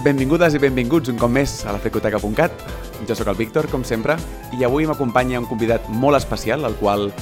Benvingudes i benvinguts un cop més a la Frecoteca.cat. Jo sóc el Víctor, com sempre, i avui m'acompanya un convidat molt especial, el qual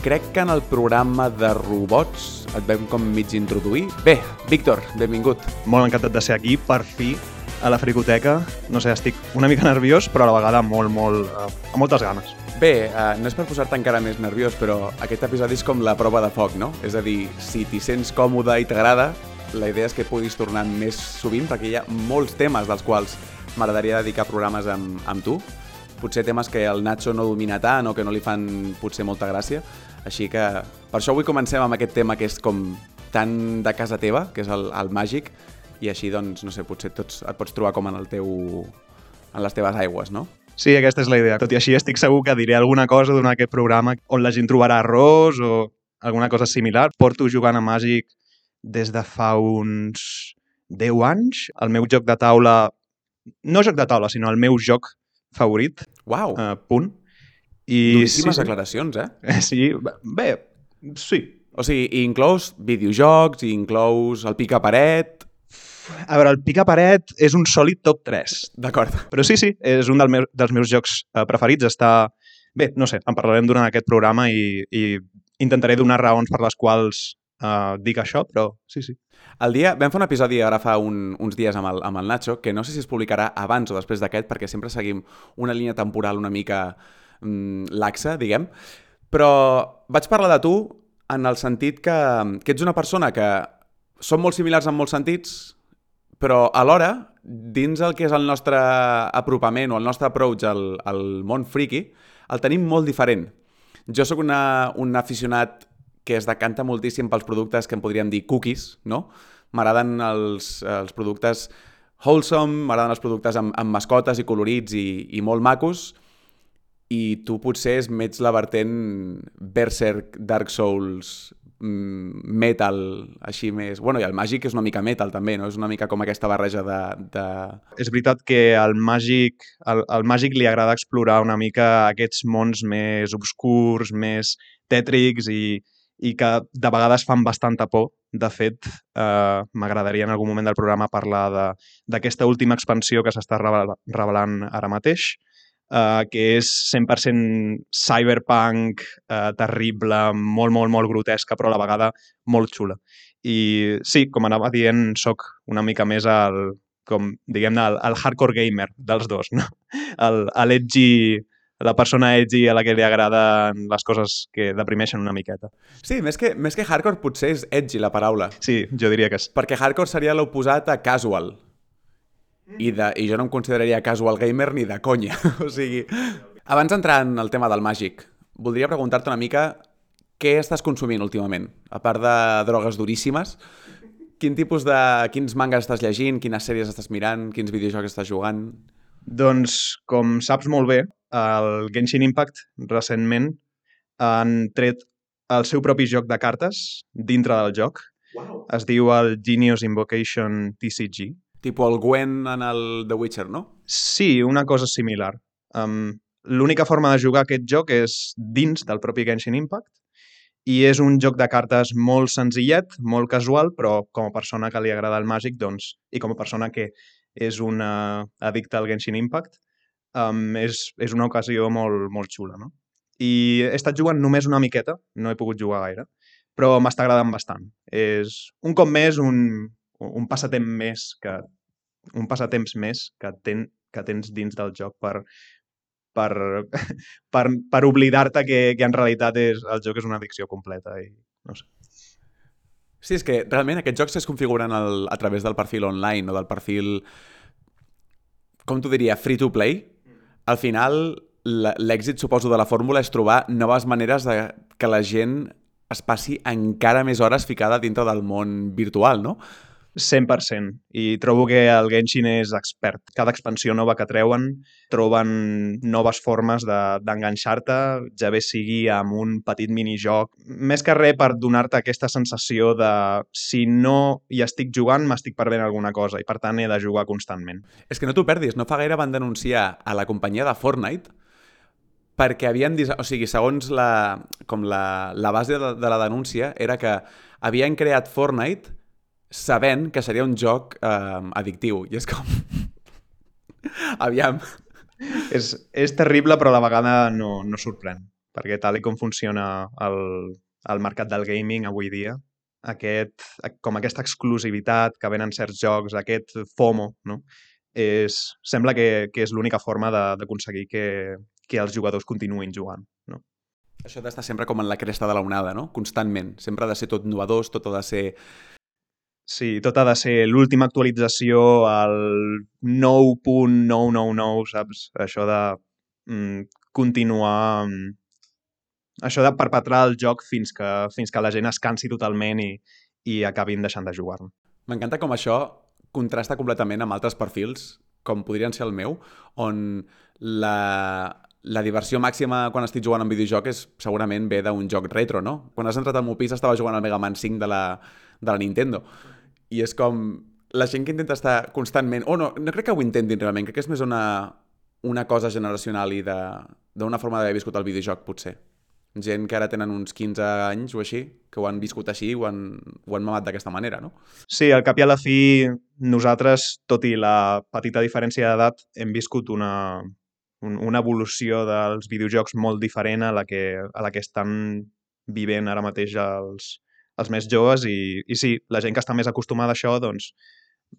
crec que en el programa de robots et vam com mig introduir. Bé, Víctor, benvingut. Molt encantat de ser aquí, per fi, a la Fricoteca. No sé, estic una mica nerviós, però a la vegada molt, molt... Eh, amb moltes ganes. Bé, uh, no és per posar-te encara més nerviós, però aquest episodi és com la prova de foc, no? És a dir, si t'hi sents còmode i t'agrada, la idea és que puguis tornar més sovint, perquè hi ha molts temes dels quals m'agradaria dedicar programes amb, amb tu. Potser temes que el Nacho no domina tant o que no li fan potser molta gràcia. Així que per això avui comencem amb aquest tema que és com tan de casa teva, que és el, el màgic, i així, doncs, no sé, potser tots et pots trobar com en el teu en les teves aigües, no? Sí, aquesta és la idea. Tot i així, estic segur que diré alguna cosa durant aquest programa on la gent trobarà errors o alguna cosa similar. Porto jugant a Màgic des de fa uns 10 anys. El meu joc de taula... No joc de taula, sinó el meu joc favorit, Uau! uh, punt. I Duríssimes declaracions, eh? Eh, Sí, bé, sí. O sigui, inclous videojocs, inclous el pica paret... A veure, el pica paret és un sòlid top 3. D'acord. Però sí, sí, és un del meu, dels meus jocs eh, preferits. Està... Bé, no sé, en parlarem durant aquest programa i, i intentaré donar raons per les quals eh, dic això, però sí, sí. El dia, vam fer un episodi ara fa un, uns dies amb el, amb el Nacho, que no sé si es publicarà abans o després d'aquest, perquè sempre seguim una línia temporal una mica mm, laxa, diguem, però vaig parlar de tu en el sentit que, que ets una persona que som molt similars en molts sentits, però alhora, dins el que és el nostre apropament o el nostre approach al, al món friki, el tenim molt diferent. Jo sóc una, un aficionat que es decanta moltíssim pels productes que en podríem dir cookies, no? M'agraden els, els productes wholesome, m'agraden els productes amb, amb mascotes i colorits i, i molt macos, i tu potser més la vertent Berserk, Dark Souls, mm, metal, així més... Bueno, i el màgic és una mica metal també, no? És una mica com aquesta barreja de... de... És veritat que al màgic, al, màgic li agrada explorar una mica aquests mons més obscurs, més tètrics i, i que de vegades fan bastanta por. De fet, eh, m'agradaria en algun moment del programa parlar de- d'aquesta última expansió que s'està revel- revelant ara mateix, eh, que és 100% cyberpunk, eh, terrible, molt, molt, molt grotesca, però a la vegada molt xula. I sí, com anava dient, sóc una mica més el, com, diguem-ne, el, el hardcore gamer dels dos, no? El, l'edgy, la persona edgy a la que li agraden les coses que deprimeixen una miqueta. Sí, més que, més que hardcore potser és edgy la paraula. Sí, jo diria que és. Perquè hardcore seria l'oposat a casual. I, de, I jo no em consideraria casual gamer ni de conya. o sigui, abans d'entrar en el tema del màgic, voldria preguntar-te una mica què estàs consumint últimament? A part de drogues duríssimes, quin tipus de... quins mangas estàs llegint, quines sèries estàs mirant, quins videojocs estàs jugant... Doncs, com saps molt bé, el Genshin Impact recentment han tret el seu propi joc de cartes dintre del joc. Wow. Es diu el Genius Invocation TCG. Tipo el Gwen en el The Witcher, no? Sí, una cosa similar. Um, L'única forma de jugar aquest joc és dins del propi Genshin Impact i és un joc de cartes molt senzillet, molt casual, però com a persona que li agrada el màgic, doncs, i com a persona que és una addicta al Genshin Impact, um, és, és una ocasió molt, molt xula, no? I he estat jugant només una miqueta, no he pogut jugar gaire, però m'està agradant bastant. És un cop més un, un passatemps més que un passatemps més que, ten, que tens dins del joc per, per, per, per oblidar-te que, que en realitat és, el joc és una addicció completa i no sé. Sí, és que realment aquests jocs es configuren el, a través del perfil online o del perfil, com t'ho diria, free to play. Al final, l'èxit, suposo, de la fórmula és trobar noves maneres de que la gent es passi encara més hores ficada dintre del món virtual, no? 100%. I trobo que el Genshin és expert. Cada expansió nova que treuen troben noves formes d'enganxar-te, de, ja bé sigui amb un petit minijoc. Més que res per donar-te aquesta sensació de si no hi estic jugant, m'estic perdent alguna cosa i per tant he de jugar constantment. És que no t'ho perdis, no fa gaire van denunciar a la companyia de Fortnite perquè havien... O sigui, segons la, com la, la base de, de la denúncia era que havien creat Fortnite sabent que seria un joc eh, addictiu. I és com... Aviam. És, és terrible, però a la vegada no, no sorprèn. Perquè tal com funciona el, el mercat del gaming avui dia, aquest, com aquesta exclusivitat que venen certs jocs, aquest FOMO, no? és, sembla que, que és l'única forma d'aconseguir que, que els jugadors continuïn jugant. No? Això d'estar sempre com en la cresta de la onada, no? Constantment. Sempre ha de ser tot novedós, tot ha de ser Sí, tot ha de ser l'última actualització, el 9.999, saps? Això de mm, continuar... Mm, això de perpetrar el joc fins que, fins que la gent es cansi totalment i, i acabin deixant de jugar-lo. M'encanta com això contrasta completament amb altres perfils, com podrien ser el meu, on la, la diversió màxima quan estic jugant en videojoc és segurament ve d'un joc retro, no? Quan has entrat al meu pis estava jugant al Mega Man 5 de la, de la Nintendo. I és com la gent que intenta estar constantment... O oh, no, no crec que ho intentin realment, crec que és més una, una cosa generacional i d'una forma d'haver viscut el videojoc, potser. Gent que ara tenen uns 15 anys o així, que ho han viscut així, ho han, ho han mamat d'aquesta manera, no? Sí, al cap i a la fi, nosaltres, tot i la petita diferència d'edat, hem viscut una, una evolució dels videojocs molt diferent a la que, a la que estan vivent ara mateix els, els més joves i, i sí, la gent que està més acostumada a això, doncs,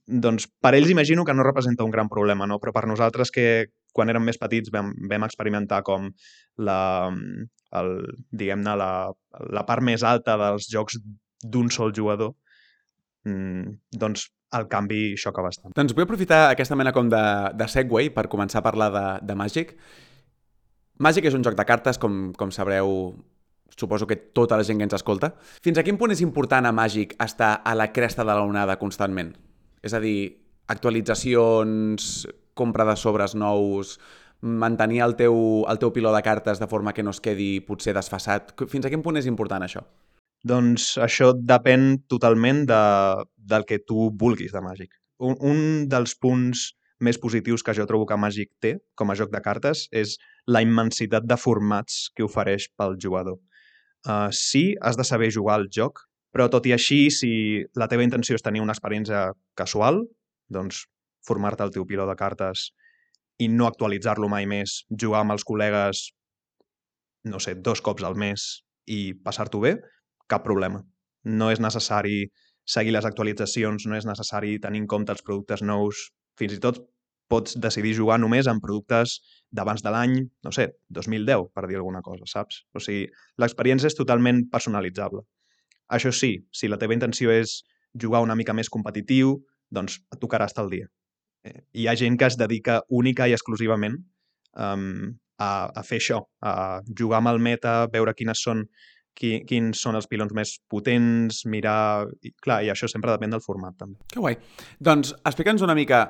doncs per ells imagino que no representa un gran problema, no? però per nosaltres que quan érem més petits vam, vam experimentar com la, el, diguem-ne, la, la part més alta dels jocs d'un sol jugador, mm, doncs el canvi xoca bastant. Doncs vull aprofitar aquesta mena com de, de segue per començar a parlar de, de Magic. Magic és un joc de cartes, com, com sabreu, suposo que tota la gent que ens escolta. Fins a quin punt és important a Màgic estar a la cresta de la onada constantment? És a dir, actualitzacions, compra de sobres nous, mantenir el teu, el teu piló de cartes de forma que no es quedi potser desfassat. Fins a quin punt és important això? Doncs això depèn totalment de, del que tu vulguis de Màgic. Un, un dels punts més positius que jo trobo que Magic té com a joc de cartes és la immensitat de formats que ofereix pel jugador. Uh, sí, has de saber jugar al joc, però tot i així, si la teva intenció és tenir una experiència casual, doncs formar-te el teu piló de cartes i no actualitzar-lo mai més, jugar amb els col·legues, no sé, dos cops al mes i passar-t'ho bé, cap problema. No és necessari seguir les actualitzacions, no és necessari tenir en compte els productes nous, fins i tot pots decidir jugar només amb productes d'abans de l'any, no sé, 2010, per dir alguna cosa, saps? O sigui, l'experiència és totalment personalitzable. Això sí, si la teva intenció és jugar una mica més competitiu, doncs et tocarà estar al dia. Eh, hi ha gent que es dedica única i exclusivament um, a, a fer això, a jugar amb el meta, veure quines són qui, quins són els pilons més potents, mirar... I, clar, i això sempre depèn del format, també. Que guai. Doncs explica'ns una mica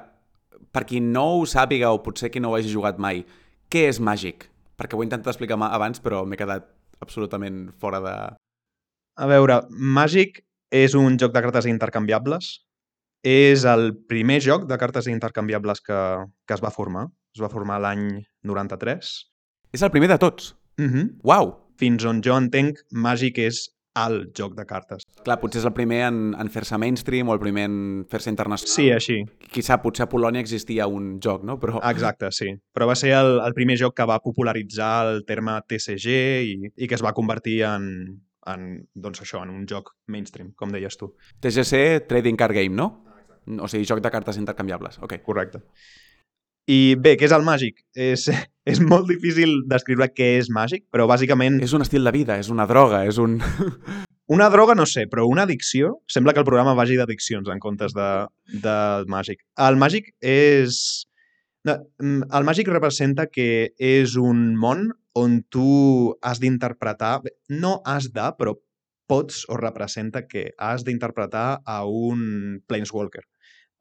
per qui no ho sàpiga o potser qui no ho hagi jugat mai, què és Màgic? Perquè ho he intentat explicar abans, però m'he quedat absolutament fora de... A veure, Màgic és un joc de cartes intercanviables. És el primer joc de cartes intercanviables que, que es va formar. Es va formar l'any 93. És el primer de tots? Mhm. Mm Uau! Fins on jo entenc, Màgic és al joc de cartes. Clar, potser és el primer en, en fer-se mainstream o el primer en fer-se internacional. Sí, així. Qui sap, potser a Polònia existia un joc, no? Però... Exacte, sí. Però va ser el, el primer joc que va popularitzar el terme TCG i, i que es va convertir en, en, doncs això, en un joc mainstream, com deies tu. TGC, Trading Card Game, no? O sigui, joc de cartes intercanviables. Ok. Correcte. I bé, què és el màgic? És, és molt difícil descriure què és màgic, però bàsicament... És un estil de vida, és una droga, és un... Una droga no sé, però una addicció... Sembla que el programa vagi d'addiccions en comptes de, de màgic. El màgic és... Mm, el màgic representa que és un món on tu has d'interpretar... No has de, però pots o representa que has d'interpretar a un Planeswalker.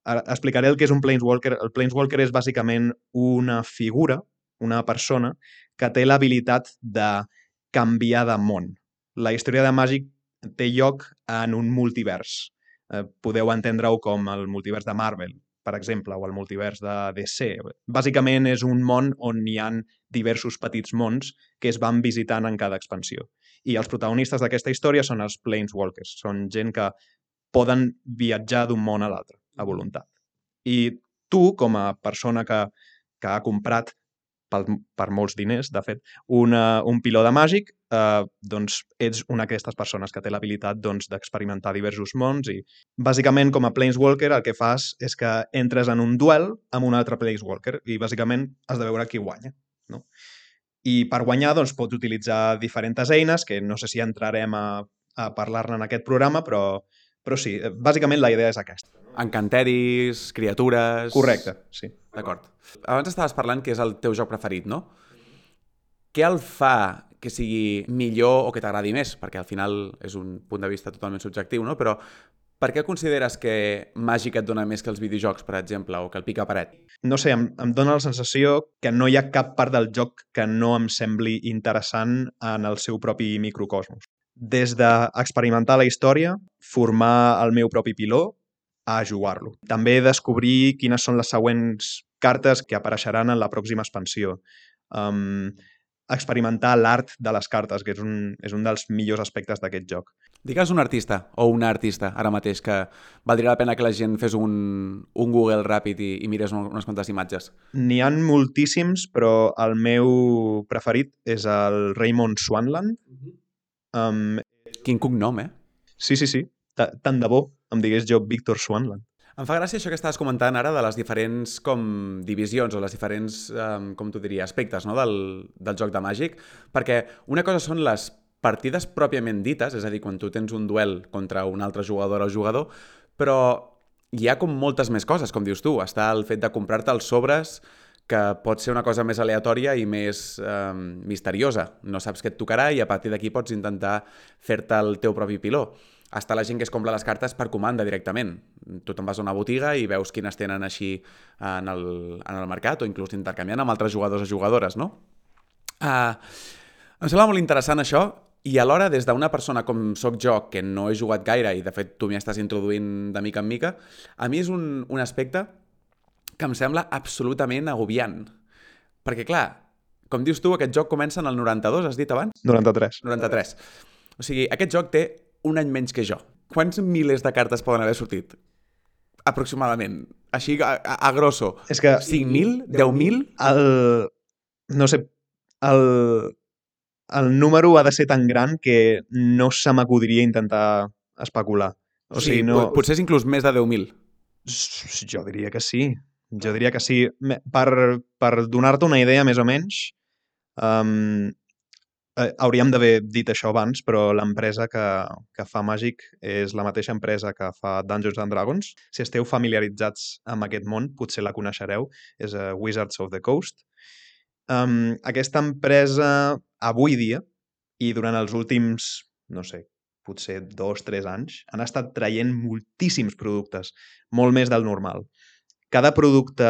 Ara explicaré el que és un Planeswalker. El Planeswalker és bàsicament una figura, una persona, que té l'habilitat de canviar de món. La història de Màgic té lloc en un multivers. Eh, podeu entendre-ho com el multivers de Marvel, per exemple, o el multivers de DC. Bàsicament és un món on hi han diversos petits mons que es van visitant en cada expansió. I els protagonistes d'aquesta història són els Planeswalkers. Són gent que poden viatjar d'un món a l'altre, a voluntat. I tu, com a persona que, que ha comprat per, per molts diners, de fet, una, un piló de màgic, eh, doncs ets una d'aquestes persones que té l'habilitat doncs, d'experimentar diversos mons i bàsicament com a Planeswalker el que fas és que entres en un duel amb un altre Planeswalker i bàsicament has de veure qui guanya. No? I per guanyar doncs, pots utilitzar diferents eines que no sé si entrarem a, a parlar-ne en aquest programa, però, però sí, bàsicament la idea és aquesta. Encanteris, criatures... Correcte, sí. D'acord. Abans estaves parlant que és el teu joc preferit, no? Què el fa que sigui millor o que t'agradi més? Perquè al final és un punt de vista totalment subjectiu, no? Però per què consideres que Màgic et dona més que els videojocs, per exemple, o que el pica paret? No sé, em, em dóna la sensació que no hi ha cap part del joc que no em sembli interessant en el seu propi microcosmos. Des d'experimentar la història, formar el meu propi piló, a jugar-lo. També descobrir quines són les següents cartes que apareixeran en la pròxima expansió. Um, experimentar l'art de les cartes, que és un, és un dels millors aspectes d'aquest joc. Digues un artista o una artista ara mateix que valdria la pena que la gent fes un, un Google ràpid i, i mirés unes quantes imatges. N'hi han moltíssims, però el meu preferit és el Raymond Swanland. Um, Quin cognom, eh? sí, sí, sí. Ta- Tant de bo em digués jo Víctor Swanland. Em fa gràcia això que estaves comentant ara de les diferents com divisions o les diferents, um, com t'ho diria, aspectes no? del, del joc de Màgic, perquè una cosa són les partides pròpiament dites, és a dir, quan tu tens un duel contra un altre jugador o jugador, però hi ha com moltes més coses, com dius tu. Està el fet de comprar-te els sobres, que pot ser una cosa més aleatòria i més eh, misteriosa. No saps què et tocarà i a partir d'aquí pots intentar fer-te el teu propi piló. Està la gent que es compra les cartes per comanda directament. Tu te'n vas a una botiga i veus quines tenen així en el, en el mercat o inclús intercanviant amb altres jugadors o jugadores, no? Uh, em sembla molt interessant això i alhora, des d'una persona com sóc jo, que no he jugat gaire i de fet tu m'hi estàs introduint de mica en mica, a mi és un, un aspecte que em sembla absolutament agobiant. Perquè, clar, com dius tu, aquest joc comença en el 92, has dit abans? 93. 93. O sigui, aquest joc té un any menys que jo. Quants milers de cartes poden haver sortit? Aproximadament. Així, a, a, a grosso. És que 5.000? 10.000? el... No sé, el, el número ha de ser tan gran que no se m'acudiria intentar especular. O sigui, no... pot- Potser és inclús més de 10.000. S- Jo diria que sí. Jo diria que sí. Per, per donar-te una idea, més o menys, um, hauríem d'haver dit això abans, però l'empresa que, que fa Magic és la mateixa empresa que fa Dungeons and Dragons. Si esteu familiaritzats amb aquest món, potser la coneixereu. És uh, Wizards of the Coast. Um, aquesta empresa, avui dia, i durant els últims, no sé, potser dos, tres anys, han estat traient moltíssims productes, molt més del normal. Cada producte,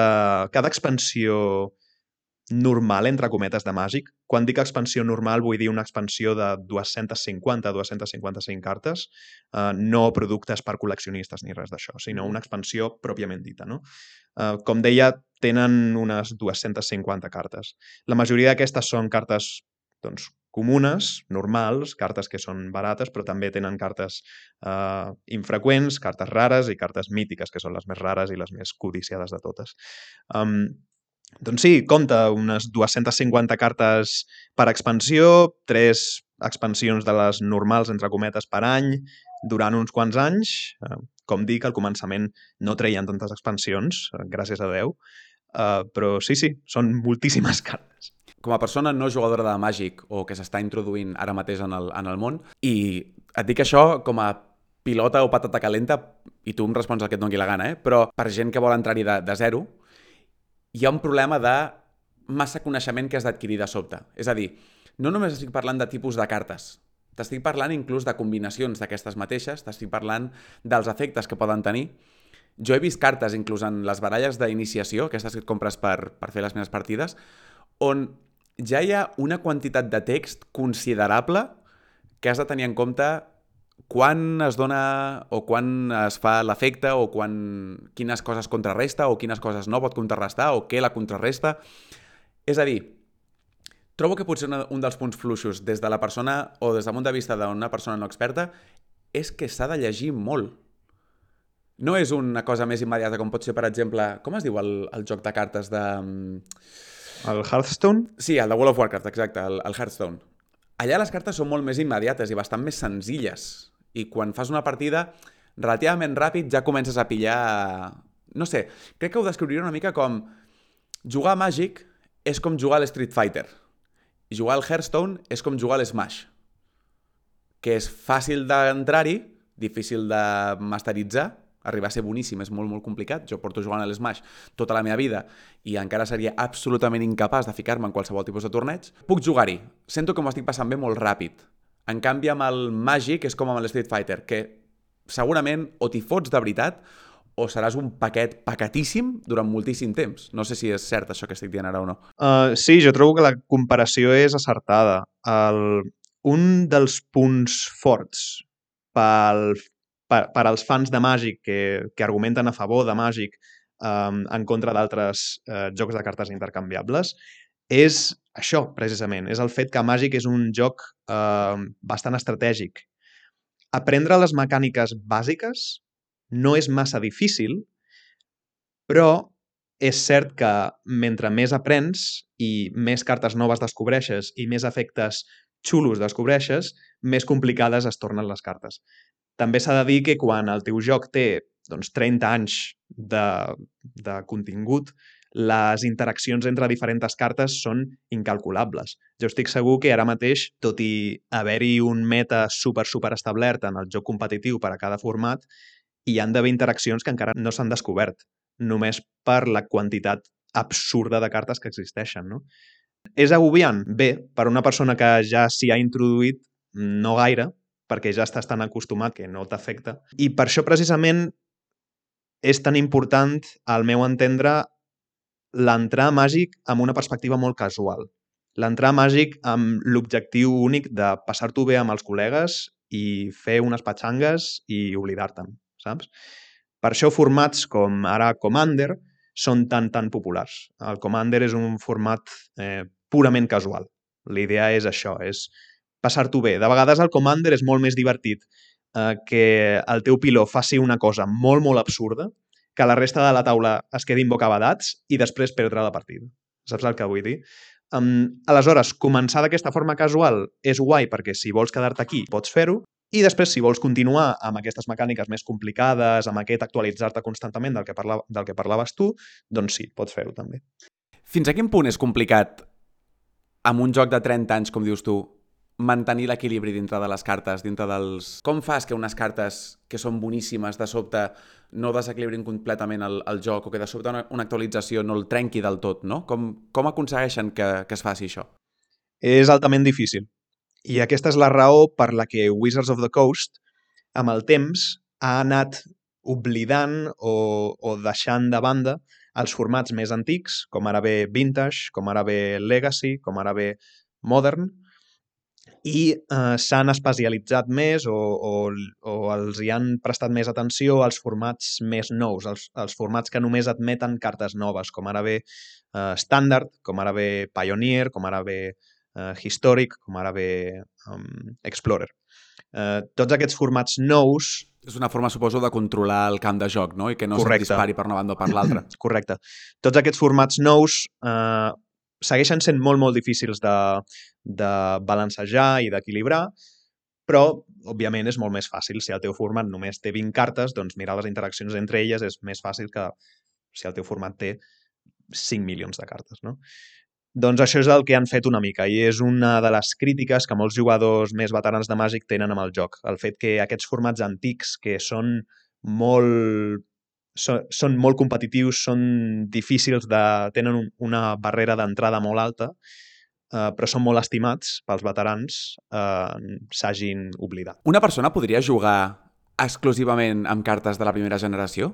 cada expansió normal, entre cometes, de Màgic, quan dic expansió normal vull dir una expansió de 250-255 cartes, eh, no productes per col·leccionistes ni res d'això, sinó una expansió pròpiament dita. No? Eh, com deia, tenen unes 250 cartes. La majoria d'aquestes són cartes doncs, comunes, normals, cartes que són barates, però també tenen cartes eh, infreqüents, cartes rares i cartes mítiques, que són les més rares i les més codiciades de totes. Um, doncs sí, compta unes 250 cartes per expansió, tres expansions de les normals, entre cometes, per any, durant uns quants anys. Eh, com dic, al començament no treien tantes expansions, eh, gràcies a Déu, eh, però sí, sí, són moltíssimes cartes. Com a persona no jugadora de Màgic o que s'està introduint ara mateix en el, en el món i et dic això com a pilota o patata calenta i tu em respons el que et doni la gana, eh? però per gent que vol entrar-hi de, de zero hi ha un problema de massa coneixement que has d'adquirir de sobte. És a dir, no només estic parlant de tipus de cartes, T'estic parlant inclús de combinacions d'aquestes mateixes, t'estic parlant dels efectes que poden tenir. Jo he vist cartes, inclús en les baralles d'iniciació, aquestes que et compres per, per fer les meves partides, on ja hi ha una quantitat de text considerable que has de tenir en compte quan es dona o quan es fa l'efecte o quan, quines coses contrarresta o quines coses no pot contrarrestar o què la contrarresta. És a dir, trobo que potser un dels punts fluixos des de la persona o des del punt de vista d'una persona no experta és que s'ha de llegir molt. No és una cosa més immediata com pot ser, per exemple, com es diu el, el joc de cartes de... El Hearthstone? Sí, el de World of Warcraft, exacte, el, el Hearthstone. Allà les cartes són molt més immediates i bastant més senzilles. I quan fas una partida, relativament ràpid ja comences a pillar... No sé, crec que ho descriuria una mica com... Jugar a Magic és com jugar a l'Street Fighter. I jugar al Hearthstone és com jugar a l'Smash. Que és fàcil d'entrar-hi, difícil de masteritzar, arribar a ser boníssim és molt, molt complicat. Jo porto jugant a l'Smash tota la meva vida i encara seria absolutament incapaç de ficar-me en qualsevol tipus de torneig. Puc jugar-hi. Sento que m'ho estic passant bé molt ràpid. En canvi, amb el Magic és com amb l'Street Fighter, que segurament o t'hi fots de veritat o seràs un paquet paquetíssim durant moltíssim temps. No sé si és cert això que estic dient ara o no. Uh, sí, jo trobo que la comparació és acertada. El... Un dels punts forts pel per, per als fans de Màgic que, que argumenten a favor de Màgic um, en contra d'altres uh, jocs de cartes intercanviables, és això, precisament. És el fet que Màgic és un joc uh, bastant estratègic. Aprendre les mecàniques bàsiques no és massa difícil, però és cert que mentre més aprens i més cartes noves descobreixes i més efectes xulos descobreixes, més complicades es tornen les cartes. També s'ha de dir que quan el teu joc té doncs, 30 anys de, de contingut, les interaccions entre diferents cartes són incalculables. Jo estic segur que ara mateix, tot i haver-hi un meta super, super establert en el joc competitiu per a cada format, hi han d'haver interaccions que encara no s'han descobert, només per la quantitat absurda de cartes que existeixen. No? És agobiant? Bé, per una persona que ja s'hi ha introduït, no gaire, perquè ja estàs tan acostumat que no t'afecta. I per això precisament és tan important, al meu entendre, l'entrar màgic amb una perspectiva molt casual. L'entrar màgic amb l'objectiu únic de passar-t'ho bé amb els col·legues i fer unes patxangues i oblidar-te'n, saps? Per això formats com ara Commander són tan, tan populars. El Commander és un format eh, purament casual. L'idea és això, és passar-t'ho bé. De vegades el Commander és molt més divertit eh, que el teu piló faci una cosa molt, molt absurda, que la resta de la taula es quedin bocabadats i després perdre la partida. Saps el que vull dir? Um, aleshores, començar d'aquesta forma casual és guai perquè si vols quedar-te aquí pots fer-ho i després, si vols continuar amb aquestes mecàniques més complicades, amb aquest actualitzar-te constantment del que, parla, del que parlaves tu, doncs sí, pots fer-ho també. Fins a quin punt és complicat amb un joc de 30 anys, com dius tu, mantenir l'equilibri dintre de les cartes, dintre dels... Com fas que unes cartes que són boníssimes de sobte no desequilibrin completament el, el joc o que de sobte una, una actualització no el trenqui del tot, no? Com, com aconsegueixen que, que es faci això? És altament difícil. I aquesta és la raó per la que Wizards of the Coast, amb el temps, ha anat oblidant o, o deixant de banda els formats més antics, com ara bé Vintage, com ara bé Legacy, com ara bé Modern, i eh, s'han especialitzat més o, o, o els hi han prestat més atenció als formats més nous, als, als formats que només admeten cartes noves, com ara bé eh, Standard, com ara bé Pioneer, com ara bé eh, Historic, com ara bé um, Explorer. Eh, tots aquests formats nous... És una forma, suposo, de controlar el camp de joc, no? I que no se't dispari per una banda o per l'altra. Correcte. Tots aquests formats nous eh, segueixen sent molt, molt difícils de, de balancejar i d'equilibrar, però, òbviament, és molt més fàcil. Si el teu format només té 20 cartes, doncs mirar les interaccions entre elles és més fàcil que si el teu format té 5 milions de cartes, no? Doncs això és el que han fet una mica i és una de les crítiques que molts jugadors més veterans de Magic tenen amb el joc. El fet que aquests formats antics, que són molt són, són molt competitius, són difícils de... tenen una barrera d'entrada molt alta, eh, però són molt estimats pels veterans, eh, s'hagin oblidat. Una persona podria jugar exclusivament amb cartes de la primera generació?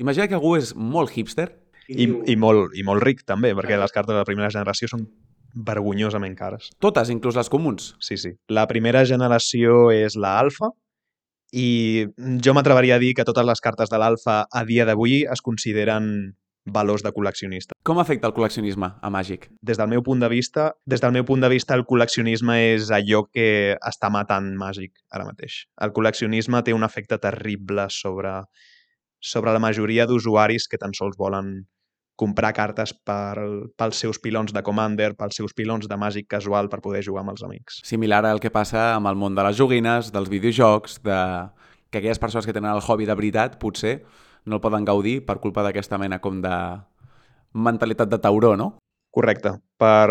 Imagina que algú és molt hipster I, i, molt, I molt ric, també, perquè les cartes de la primera generació són vergonyosament cares. Totes, inclús les comuns. Sí, sí. La primera generació és la alfa i jo m'atreveria a dir que totes les cartes de l'alfa a dia d'avui es consideren valors de col·leccionista. Com afecta el col·leccionisme a Màgic? Des del meu punt de vista, des del meu punt de vista, el col·leccionisme és allò que està matant Màgic ara mateix. El col·leccionisme té un efecte terrible sobre, sobre la majoria d'usuaris que tan sols volen comprar cartes per, pels seus pilons de Commander, pels seus pilons de màgic casual per poder jugar amb els amics. Similar al que passa amb el món de les joguines, dels videojocs, de... que aquelles persones que tenen el hobby de veritat potser no el poden gaudir per culpa d'aquesta mena com de mentalitat de tauró, no? Correcte. Per,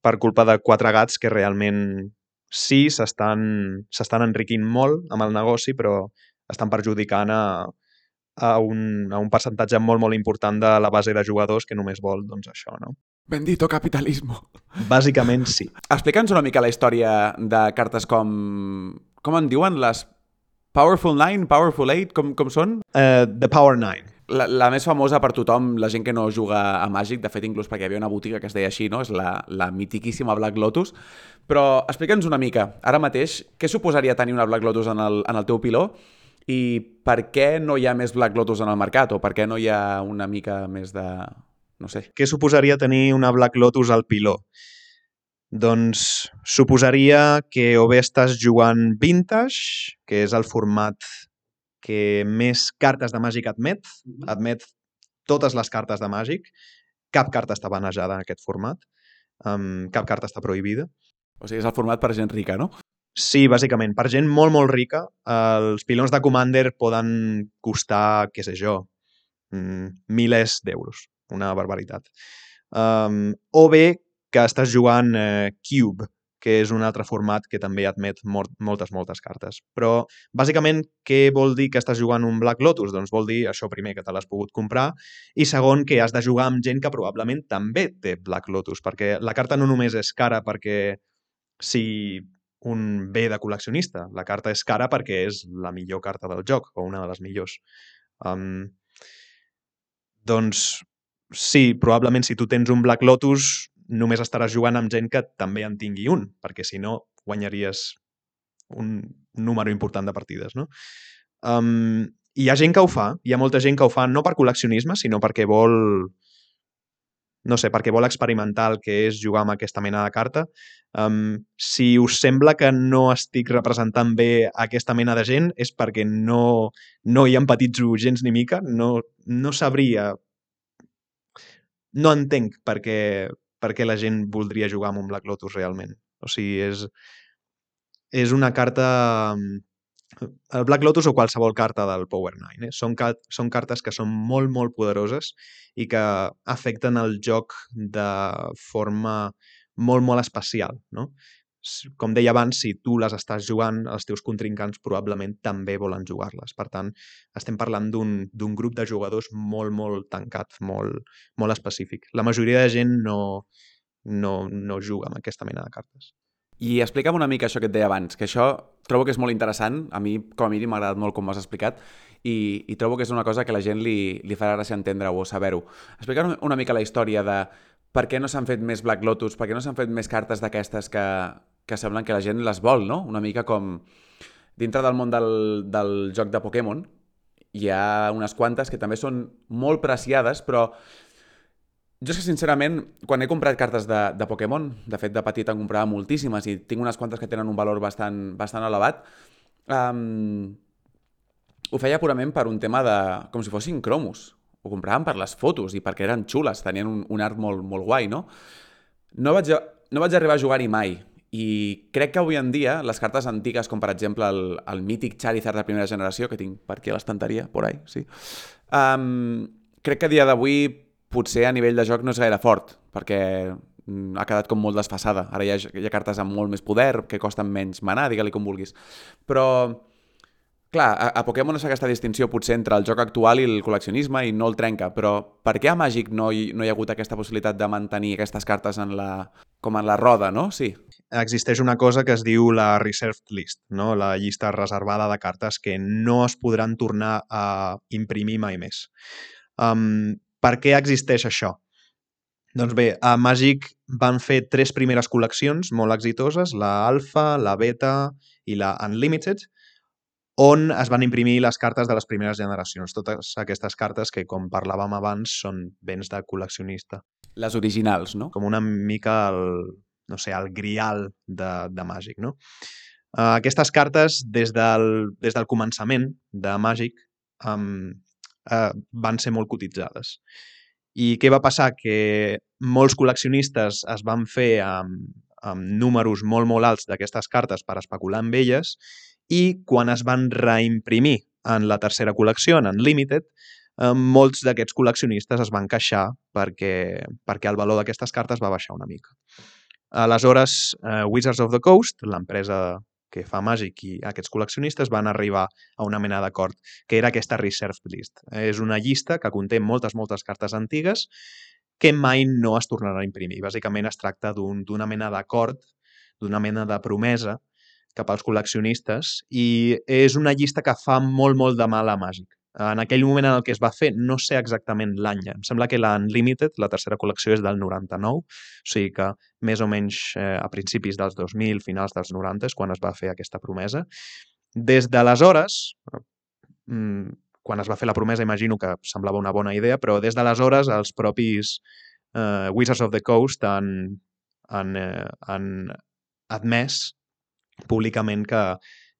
per culpa de quatre gats que realment sí s'estan enriquint molt amb el negoci, però estan perjudicant a, a un, a un percentatge molt, molt important de la base de jugadors que només vol doncs, això, no? Bendito capitalismo. Bàsicament, sí. Explica'ns una mica la història de cartes com... Com en diuen? Les Powerful 9, Powerful 8, com, com són? Uh, the Power 9. La, la més famosa per tothom, la gent que no juga a Magic, de fet, inclús perquè hi havia una botiga que es deia així, no? és la, la mitiquíssima Black Lotus. Però explica'ns una mica, ara mateix, què suposaria tenir una Black Lotus en el, en el teu piló i per què no hi ha més Black Lotus en el mercat o per què no hi ha una mica més de... no sé. Què suposaria tenir una Black Lotus al piló? Doncs suposaria que o bé estàs jugant Vintage, que és el format que més cartes de Màgic admet, admet totes les cartes de Màgic, cap carta està banejada en aquest format, um, cap carta està prohibida. O sigui, és el format per gent rica, no? Sí, bàsicament. Per gent molt, molt rica, els pilons de Commander poden costar, què sé jo, mm, milers d'euros. Una barbaritat. Um, o bé que estàs jugant eh, Cube, que és un altre format que també admet molt, moltes, moltes cartes. Però, bàsicament, què vol dir que estàs jugant un Black Lotus? Doncs vol dir, això primer, que te l'has pogut comprar, i segon, que has de jugar amb gent que probablement també té Black Lotus, perquè la carta no només és cara perquè si un bé de col·leccionista. La carta és cara perquè és la millor carta del joc, o una de les millors. Um, doncs sí, probablement si tu tens un Black Lotus només estaràs jugant amb gent que també en tingui un, perquè si no guanyaries un número important de partides, no? Um, hi ha gent que ho fa, hi ha molta gent que ho fa no per col·leccionisme, sinó perquè vol no sé, perquè vol experimentar el que és jugar amb aquesta mena de carta. Um, si us sembla que no estic representant bé aquesta mena de gent és perquè no, no hi empatitzo gens ni mica, no, no sabria... No entenc per què, per què la gent voldria jugar amb un Black Lotus realment. O sigui, és, és una carta el Black Lotus o qualsevol carta del Power 9. Eh? Són, són cartes que són molt, molt poderoses i que afecten el joc de forma molt, molt especial. No? Com deia abans, si tu les estàs jugant, els teus contrincants probablement també volen jugar-les. Per tant, estem parlant d'un grup de jugadors molt, molt tancat, molt, molt específic. La majoria de gent no, no, no juga amb aquesta mena de cartes. I explica'm una mica això que et deia abans, que això trobo que és molt interessant, a mi com a mínim m'ha agradat molt com m'has explicat, i, i trobo que és una cosa que la gent li, li farà gràcia entendre o saber-ho. Explica'm una mica la història de per què no s'han fet més Black Lotus, per què no s'han fet més cartes d'aquestes que, que semblen que la gent les vol, no? Una mica com dintre del món del, del joc de Pokémon hi ha unes quantes que també són molt preciades, però jo és que, sincerament, quan he comprat cartes de, de Pokémon, de fet, de petit en comprava moltíssimes i tinc unes quantes que tenen un valor bastant, bastant elevat, um, ho feia purament per un tema de... com si fossin cromos. Ho compraven per les fotos i perquè eren xules, tenien un, un art molt, molt guai, no? No vaig, no vaig arribar a jugar-hi mai i crec que avui en dia les cartes antigues, com per exemple el, el mític Charizard de primera generació, que tinc per aquí a l'estanteria, por ahí, sí, um, crec que a dia d'avui potser a nivell de joc no és gaire fort, perquè mm, ha quedat com molt desfassada. Ara hi ha, hi ha cartes amb molt més poder, que costen menys manar, digue-li com vulguis. Però Clar, a, a Pokémon es fa aquesta distinció potser entre el joc actual i el col·leccionisme i no el trenca, però per què a Màgic no hi, no hi ha hagut aquesta possibilitat de mantenir aquestes cartes en la, com en la roda, no? Sí. Existeix una cosa que es diu la Reserved List, no? la llista reservada de cartes que no es podran tornar a imprimir mai més. Um, per què existeix això? Doncs bé, a Magic van fer tres primeres col·leccions molt exitoses, la Alpha, la Beta i la Unlimited, on es van imprimir les cartes de les primeres generacions. Totes aquestes cartes que, com parlàvem abans, són béns de col·leccionista. Les originals, no? Com una mica el, no sé, el grial de, de Màgic, no? Uh, aquestes cartes, des del, des del començament de Màgic, um, uh, van ser molt cotitzades. I què va passar? Que molts col·leccionistes es van fer amb, amb números molt, molt alts d'aquestes cartes per especular amb elles i quan es van reimprimir en la tercera col·lecció, en Unlimited, eh, molts d'aquests col·leccionistes es van queixar perquè, perquè el valor d'aquestes cartes va baixar una mica. Aleshores, eh, Wizards of the Coast, l'empresa que fa Magic i aquests col·leccionistes van arribar a una mena d'acord, que era aquesta Reserved List. És una llista que conté moltes, moltes cartes antigues que mai no es tornarà a imprimir. Bàsicament es tracta d'una un, mena d'acord, d'una mena de promesa cap als col·leccionistes i és una llista que fa molt, molt de mal a Màgic. En aquell moment en el que es va fer, no sé exactament l'any, em sembla que la Unlimited, la tercera col·lecció, és del 99, o sigui que més o menys eh, a principis dels 2000, finals dels 90, és quan es va fer aquesta promesa. Des d'aleshores, mm, quan es va fer la promesa imagino que semblava una bona idea, però des d'aleshores els propis eh, Wizards of the Coast han, han, eh, han admès públicament que,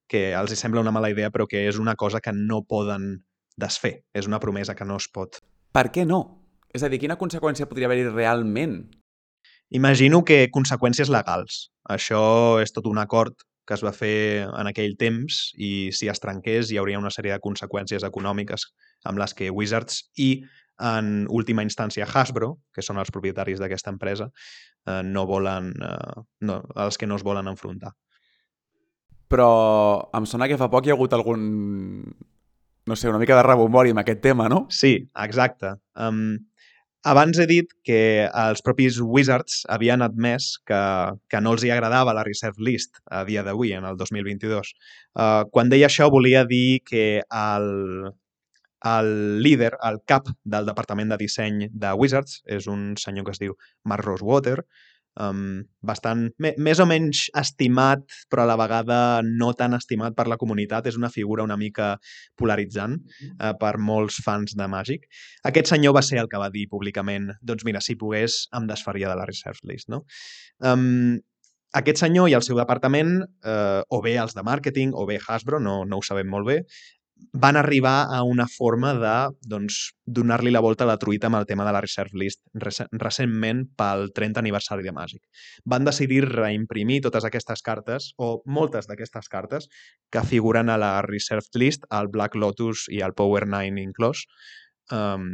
que els sembla una mala idea però que és una cosa que no poden desfer. És una promesa que no es pot. Per què no? És a dir, quina conseqüència podria haver-hi realment? Imagino que conseqüències legals. Això és tot un acord que es va fer en aquell temps i si es trenqués hi hauria una sèrie de conseqüències econòmiques amb les que Wizards i en última instància Hasbro, que són els propietaris d'aquesta empresa, eh, no volen, eh, no, els que no es volen enfrontar però em sona que fa poc hi ha hagut algun no sé, una mica de rebombori amb aquest tema, no? Sí, exacte. Um, abans he dit que els propis Wizards havien admès que, que no els hi agradava la Reserve List a dia d'avui, en el 2022. Uh, quan deia això volia dir que el, el líder, el cap del departament de disseny de Wizards, és un senyor que es diu Mark Rosewater, um, bastant, més o menys estimat, però a la vegada no tan estimat per la comunitat. És una figura una mica polaritzant uh, per molts fans de Màgic. Aquest senyor va ser el que va dir públicament doncs mira, si pogués, em desfaria de la Reserve List. No? Um, aquest senyor i el seu departament, eh, o bé els de màrqueting, o bé Hasbro, no, no ho sabem molt bé, van arribar a una forma de doncs, donar-li la volta a la truita amb el tema de la Reserve List recentment pel 30 aniversari de Màgic. Van decidir reimprimir totes aquestes cartes, o moltes d'aquestes cartes, que figuren a la Reserve List, al Black Lotus i al Power 9 inclòs, um,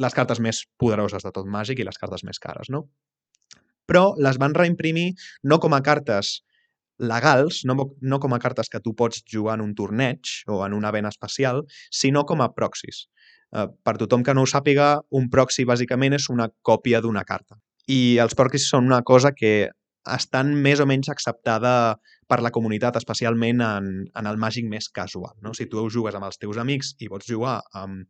les cartes més poderoses de tot Màgic i les cartes més cares, no? Però les van reimprimir no com a cartes legals, no, no com a cartes que tu pots jugar en un torneig o en un event especial, sinó com a proxys. Eh, per tothom que no ho sàpiga, un proxy bàsicament és una còpia d'una carta. I els proxys són una cosa que estan més o menys acceptada per la comunitat, especialment en, en el màgic més casual. No? Si tu jugues amb els teus amics i pots jugar amb,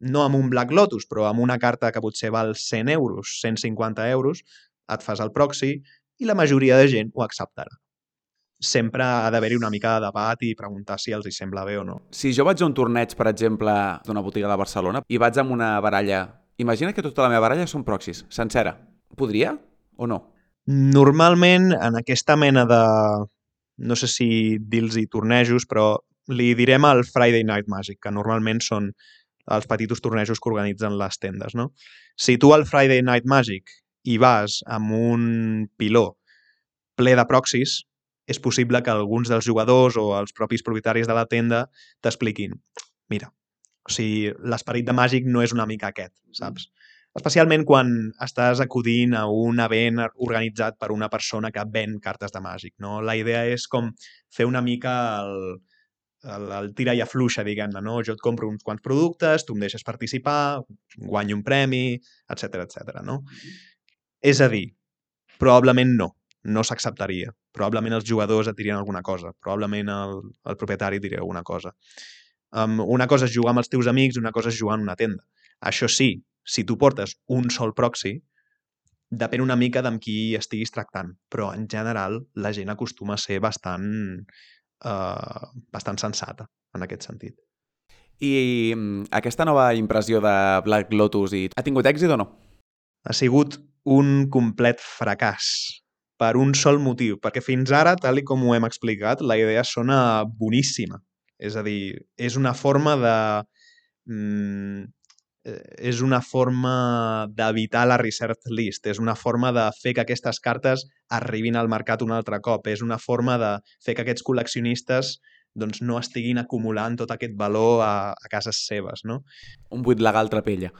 no amb un Black Lotus, però amb una carta que potser val 100 euros, 150 euros, et fas el proxy i la majoria de gent ho acceptarà sempre ha d'haver-hi una mica de debat i preguntar si els hi sembla bé o no. Si jo vaig a un torneig, per exemple, d'una botiga de Barcelona i vaig amb una baralla... Imagina que tota la meva baralla són proxys, sencera. Podria o no? Normalment, en aquesta mena de... No sé si dir-los tornejos, però li direm al Friday Night Magic, que normalment són els petits tornejos que organitzen les tendes, no? Si tu al Friday Night Magic hi vas amb un piló ple de proxys, és possible que alguns dels jugadors o els propis propietaris de la tenda t'expliquin mira, o sigui, l'esperit de màgic no és una mica aquest, saps? Especialment quan estàs acudint a un event organitzat per una persona que ven cartes de màgic, no? La idea és com fer una mica el, el, el tira i afluixa, diguem-ne, no? Jo et compro uns quants productes, tu em deixes participar, guanyo un premi, etc etc. no? És a dir, probablement no, no s'acceptaria. Probablement els jugadors et dirien alguna cosa, probablement el, el propietari et diria alguna cosa. Um, una cosa és jugar amb els teus amics una cosa és jugar en una tenda. Això sí, si tu portes un sol proxy, depèn una mica d'amb qui estiguis tractant, però en general la gent acostuma a ser bastant, uh, bastant sensata en aquest sentit. I mm, aquesta nova impressió de Black Lotus i ha tingut èxit o no? Ha sigut un complet fracàs per un sol motiu, perquè fins ara, tal i com ho hem explicat, la idea sona boníssima. És a dir, és una forma de... Mm, és una forma d'evitar la research list, és una forma de fer que aquestes cartes arribin al mercat un altre cop, és una forma de fer que aquests col·leccionistes doncs, no estiguin acumulant tot aquest valor a, a cases seves. No? Un buit legal trapella.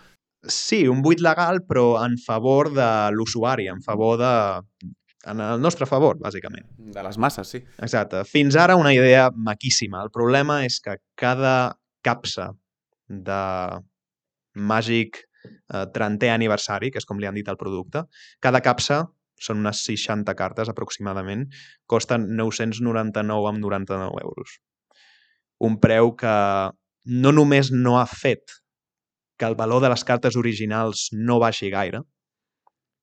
Sí, un buit legal, però en favor de l'usuari, en favor de... en el nostre favor, bàsicament. De les masses, sí. Exacte. Fins ara una idea maquíssima. El problema és que cada capsa de Magic eh, 30è aniversari, que és com li han dit al producte, cada capsa són unes 60 cartes aproximadament, costen 999 amb 99 euros. Un preu que no només no ha fet que el valor de les cartes originals no baixi gaire,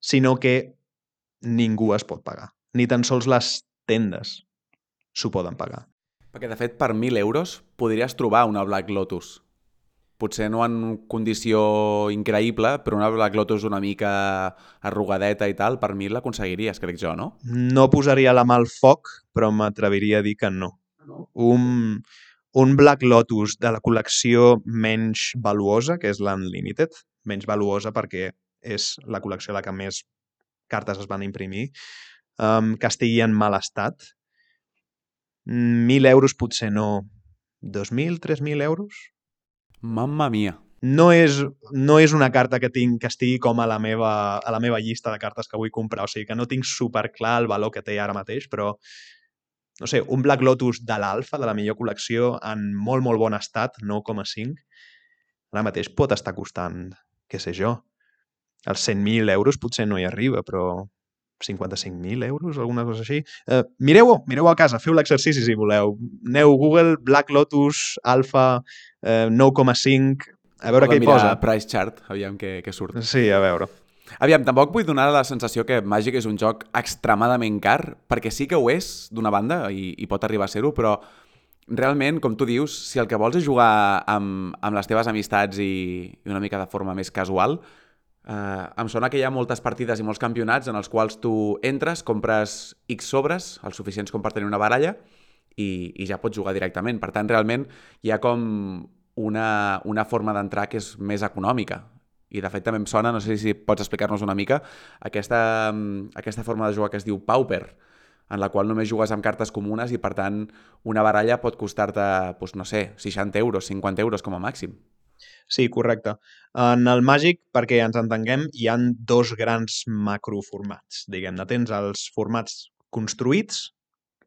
sinó que ningú es pot pagar. Ni tan sols les tendes s'ho poden pagar. Perquè, de fet, per 1.000 euros podries trobar una Black Lotus. Potser no en condició increïble, però una Black Lotus una mica arrugadeta i tal, per 1.000 l'aconseguiries, crec jo, no? No posaria la mà al foc, però m'atreviria a dir que no. Un, un Black Lotus de la col·lecció menys valuosa, que és l'Unlimited, menys valuosa perquè és la col·lecció de que més cartes es van imprimir, um, que estigui en mal estat. 1.000 euros potser no. 2.000, 3.000 euros? Mamma mia. No és, no és una carta que tinc que estigui com a la, meva, a la meva llista de cartes que vull comprar. O sigui que no tinc super clar el valor que té ara mateix, però no sé, un Black Lotus de l'alfa, de la millor col·lecció, en molt, molt bon estat, 9,5, ara mateix pot estar costant, què sé jo, els 100.000 euros potser no hi arriba, però 55.000 euros, alguna cosa així. Uh, mireu-ho, mireu a casa, feu l'exercici si voleu. Aneu Google, Black Lotus, Alpha, uh, 9,5, a veure què hi posa. price chart, aviam què, què surt. Sí, a veure. Aviam, tampoc vull donar la sensació que Magic és un joc extremadament car, perquè sí que ho és, d'una banda, i, i pot arribar a ser-ho, però realment, com tu dius, si el que vols és jugar amb, amb les teves amistats i, i una mica de forma més casual, Uh, em sona que hi ha moltes partides i molts campionats en els quals tu entres, compres X sobres, els suficients com per tenir una baralla, i, i ja pots jugar directament. Per tant, realment hi ha com una, una forma d'entrar que és més econòmica. I de fet també em sona, no sé si pots explicar-nos una mica, aquesta, aquesta forma de jugar que es diu Pauper, en la qual només jugues amb cartes comunes i per tant una baralla pot costar-te, doncs, no sé, 60 euros, 50 euros com a màxim. Sí, correcte. En el Màgic, perquè ens entenguem, hi han dos grans macroformats, diguem-ne. Tens els formats construïts,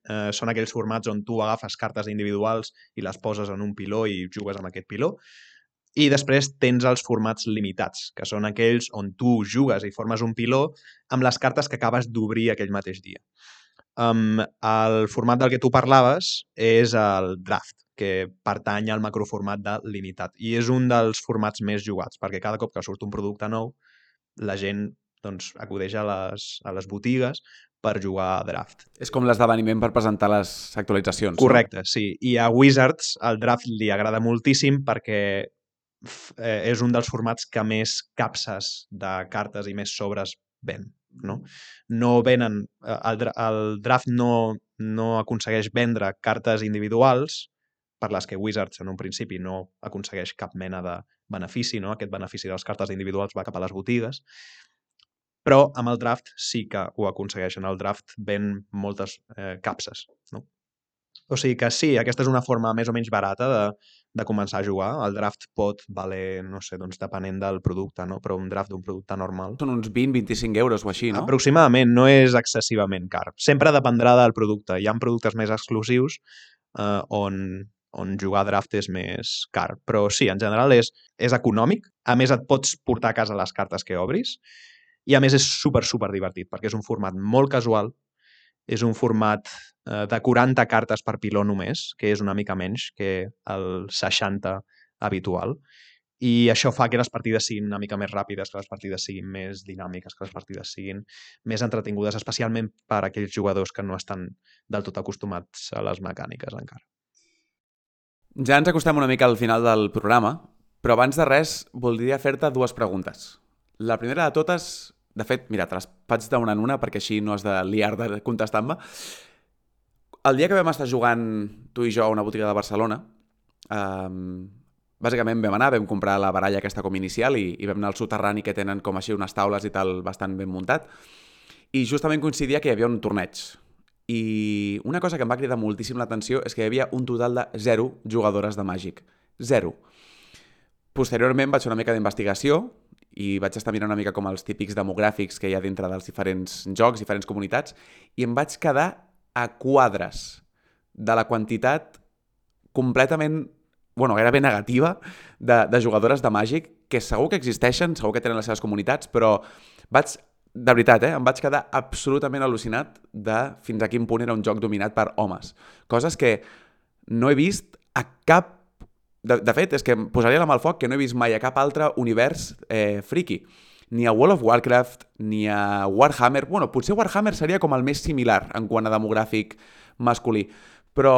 eh, són aquells formats on tu agafes cartes individuals i les poses en un piló i jugues amb aquest piló. I després tens els formats limitats, que són aquells on tu jugues i formes un piló amb les cartes que acabes d'obrir aquell mateix dia. Um, el format del que tu parlaves és el draft, que pertany al macroformat de limitat. I és un dels formats més jugats, perquè cada cop que surt un producte nou, la gent doncs, acudeix a les, a les botigues per jugar a draft. És com l'esdeveniment per presentar les actualitzacions. Correcte, no? sí. I a Wizards el draft li agrada moltíssim perquè eh, és un dels formats que més capses de cartes i més sobres ven. No, no venen, eh, el, el draft no, no aconsegueix vendre cartes individuals, per les que Wizards en un principi no aconsegueix cap mena de benefici, no? aquest benefici de les cartes individuals va cap a les botigues, però amb el draft sí que ho aconsegueixen. El draft ven moltes eh, capses. No? O sigui que sí, aquesta és una forma més o menys barata de, de començar a jugar. El draft pot valer, no sé, doncs depenent del producte, no? però un draft d'un producte normal... Són uns 20-25 euros o així, no? Aproximadament, no és excessivament car. Sempre dependrà del producte. Hi ha productes més exclusius eh, on, on jugar draft és més car. Però sí, en general és, és econòmic. A més, et pots portar a casa les cartes que obris. I a més és super, super divertit, perquè és un format molt casual, és un format eh, de 40 cartes per piló només, que és una mica menys que el 60 habitual. I això fa que les partides siguin una mica més ràpides, que les partides siguin més dinàmiques, que les partides siguin més entretingudes, especialment per a aquells jugadors que no estan del tot acostumats a les mecàniques encara. Ja ens acostem una mica al final del programa, però abans de res voldria fer-te dues preguntes. La primera de totes de fet, mira, te les faig d'una en una perquè així no has de liar de contestar-me. El dia que vam estar jugant tu i jo a una botiga de Barcelona, eh, bàsicament vam anar, vam comprar la baralla aquesta com inicial i, i vam anar al soterrani que tenen com així unes taules i tal bastant ben muntat. I justament coincidia que hi havia un torneig. I una cosa que em va cridar moltíssim l'atenció és que hi havia un total de zero jugadores de Màgic. Zero. Posteriorment vaig fer una mica d'investigació i vaig estar mirant una mica com els típics demogràfics que hi ha dintre dels diferents jocs, diferents comunitats, i em vaig quedar a quadres de la quantitat completament, bueno, gairebé negativa de, de jugadores de Màgic, que segur que existeixen, segur que tenen les seves comunitats, però vaig, de veritat, eh, em vaig quedar absolutament al·lucinat de fins a quin punt era un joc dominat per homes. Coses que no he vist a cap de, de fet, és que em posaria la mà al foc que no he vist mai a cap altre univers eh, friki. Ni a World of Warcraft, ni a Warhammer... Bueno, potser Warhammer seria com el més similar en quant a demogràfic masculí. Però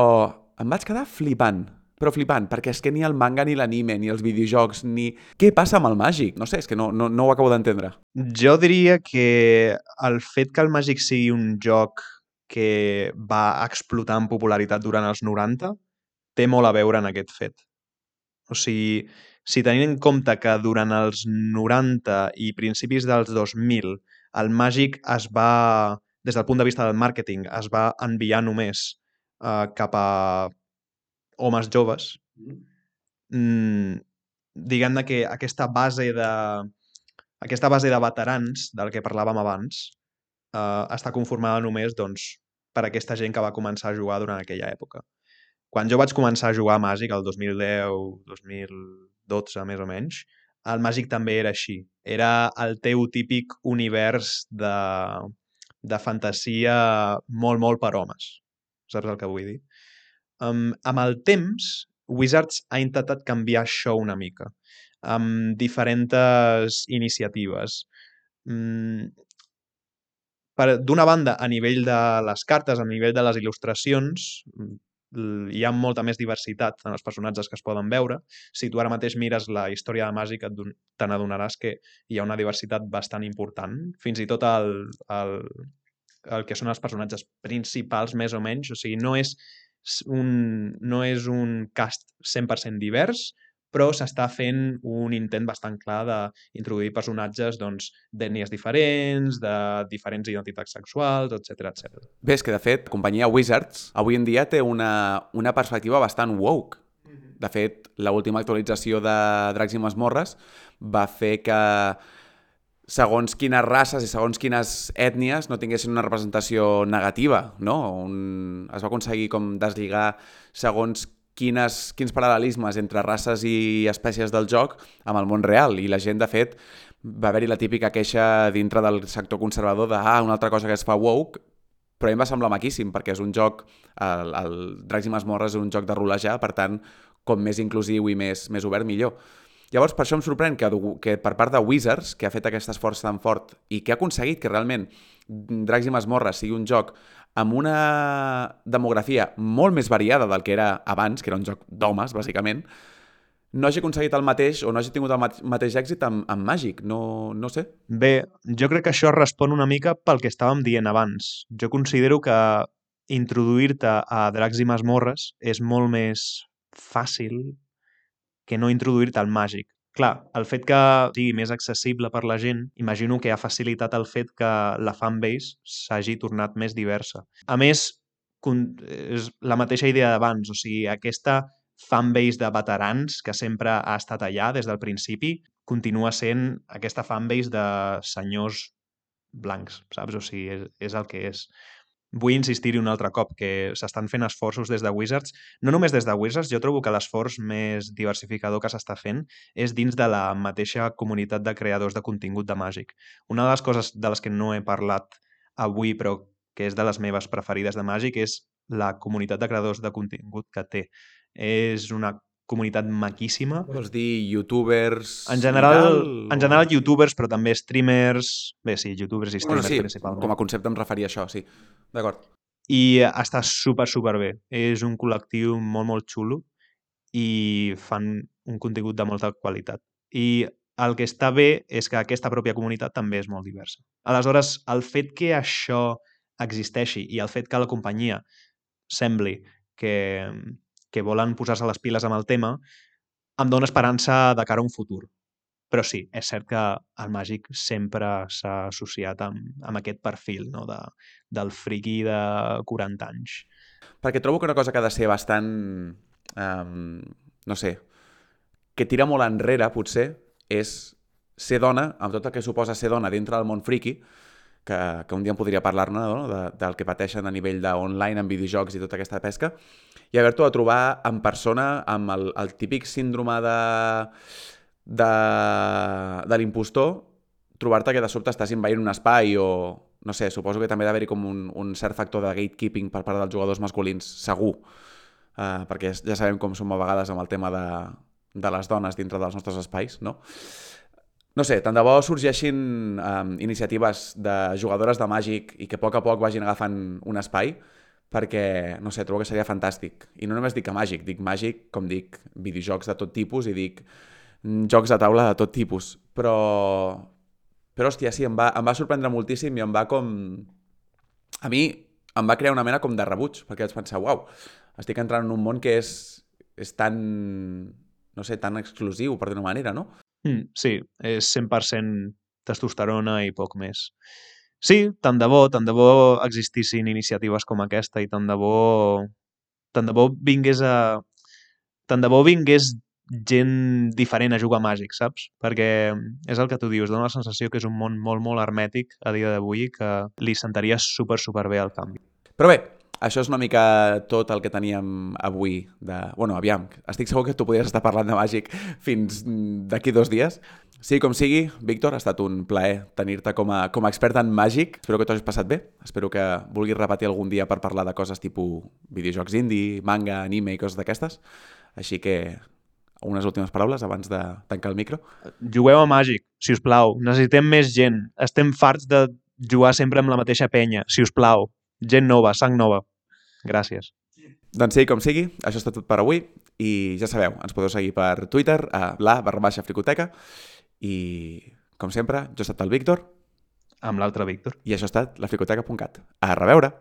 em vaig quedar flipant però flipant, perquè és que ni el manga, ni l'anime, ni els videojocs, ni... Què passa amb el màgic? No sé, és que no, no, no ho acabo d'entendre. Jo diria que el fet que el màgic sigui un joc que va explotar en popularitat durant els 90 té molt a veure en aquest fet. O sigui, si tenim en compte que durant els 90 i principis dels 2000 el màgic es va, des del punt de vista del màrqueting, es va enviar només uh, cap a homes joves, mm, diguem-ne que aquesta base de aquesta base de veterans del que parlàvem abans uh, està conformada només doncs, per aquesta gent que va començar a jugar durant aquella època. Quan jo vaig començar a jugar a Màgic, el 2010, 2012 més o menys, el Màgic també era així. Era el teu típic univers de, de fantasia molt, molt per homes. Saps el que vull dir? Um, amb el temps, Wizards ha intentat canviar això una mica, amb diferents iniciatives. Mm, D'una banda, a nivell de les cartes, a nivell de les il·lustracions, hi ha molta més diversitat en els personatges que es poden veure. Si tu ara mateix mires la història de Màgic, te n'adonaràs que hi ha una diversitat bastant important. Fins i tot el, el, el que són els personatges principals, més o menys. O sigui, no és un, no és un cast 100% divers, però s'està fent un intent bastant clar d'introduir personatges doncs, d'ètnies diferents, de diferents identitats sexuals, etc etc. Bé, és que de fet, companyia Wizards avui en dia té una, una perspectiva bastant woke. Mhm. De fet, l última actualització de Dracs i Masmorres va fer que segons quines races i segons quines ètnies no tinguessin una representació negativa, no? Un... Es va aconseguir com deslligar segons quines, quins paral·lelismes entre races i espècies del joc amb el món real. I la gent, de fet, va haver-hi la típica queixa dintre del sector conservador de ah, una altra cosa que es fa woke, però a mi em va semblar maquíssim, perquè és un joc, el, el Dracs i Masmorres és un joc de rolejar, per tant, com més inclusiu i més, més obert, millor. Llavors, per això em sorprèn que, que per part de Wizards, que ha fet aquest esforç tan fort i que ha aconseguit que realment Dracs i Masmorres sigui un joc amb una demografia molt més variada del que era abans, que era un joc d'homes, bàsicament, no hagi aconseguit el mateix o no hagi tingut el mateix èxit amb, amb Màgic, no, no sé. Bé, jo crec que això respon una mica pel que estàvem dient abans. Jo considero que introduir-te a Dracs i Masmorres és molt més fàcil que no introduir-te al Màgic clar, el fet que sigui més accessible per la gent, imagino que ha facilitat el fet que la fanbase s'hagi tornat més diversa. A més, és la mateixa idea d'abans, o sigui, aquesta fanbase de veterans que sempre ha estat allà des del principi, continua sent aquesta fanbase de senyors blancs, saps? O sigui, és, és el que és. Vull insistir-hi un altre cop, que s'estan fent esforços des de Wizards. No només des de Wizards, jo trobo que l'esforç més diversificador que s'està fent és dins de la mateixa comunitat de creadors de contingut de Màgic. Una de les coses de les que no he parlat avui, però que és de les meves preferides de Màgic, és la comunitat de creadors de contingut que té. És una comunitat maquíssima. Vols dir youtubers... En general, en general youtubers, però també streamers... Bé, sí, youtubers i streamers bueno, sí, principalment. Com a concepte em referia a això, sí. D'acord. I està super, super bé. És un col·lectiu molt, molt xulo i fan un contingut de molta qualitat. I el que està bé és que aquesta pròpia comunitat també és molt diversa. Aleshores, el fet que això existeixi i el fet que la companyia sembli que, que volen posar-se les piles amb el tema, em dona esperança de cara a un futur. Però sí, és cert que el màgic sempre s'ha associat amb, amb aquest perfil no? de, del friqui de 40 anys. Perquè trobo que una cosa que ha de ser bastant... Um, no sé, que tira molt enrere, potser, és ser dona, amb tot el que suposa ser dona dintre del món friqui, que, que un dia em podria parlar-ne no? de, del que pateixen a nivell d'online, en videojocs i tota aquesta pesca, i haver-t'ho de trobar en persona amb el, el típic síndrome de, de, de l'impostor, trobar-te que de sobte estàs invaint un espai o, no sé, suposo que també ha d'haver-hi com un, un cert factor de gatekeeping per part dels jugadors masculins, segur, uh, perquè ja sabem com som a vegades amb el tema de, de les dones dintre dels nostres espais, no? No sé, tant de bo sorgeixin um, iniciatives de jugadores de Màgic i que a poc a poc vagin agafant un espai, perquè, no sé, trobo que seria fantàstic. I no només dic Màgic, dic Màgic, com dic, videojocs de tot tipus i dic mm, jocs de taula de tot tipus. Però, però hòstia, sí, em va, em va sorprendre moltíssim i em va com... A mi em va crear una mena com de rebuig, perquè vaig pensar, uau, estic entrant en un món que és, és tan, no sé, tan exclusiu, per dir-ho manera, no? Mm, sí, és 100% testosterona i poc més. Sí, tant de bo, tant de bo existissin iniciatives com aquesta i tant de bo, tant de bo vingués a... tant de bo vingués gent diferent a jugar màgic, saps? Perquè és el que tu dius, dona la sensació que és un món molt, molt hermètic a dia d'avui que li sentaria super, super bé al canvi. Però bé, això és una mica tot el que teníem avui. De... Bueno, aviam, estic segur que tu podries estar parlant de màgic fins d'aquí dos dies. Sí, com sigui, Víctor, ha estat un plaer tenir-te com, a, com a expert en màgic. Espero que t'ho hagis passat bé. Espero que vulguis repetir algun dia per parlar de coses tipus videojocs indie, manga, anime i coses d'aquestes. Així que unes últimes paraules abans de tancar el micro. Jugueu a màgic, si us plau. Necessitem més gent. Estem farts de jugar sempre amb la mateixa penya, si us plau gent nova, sang nova. Gràcies. Doncs sí, com sigui, això està tot per avui i ja sabeu, ens podeu seguir per Twitter a la barra baixa fricoteca i, com sempre, jo he estat el Víctor amb l'altre Víctor. i això ha estat la fricoteca.cat. A reveure!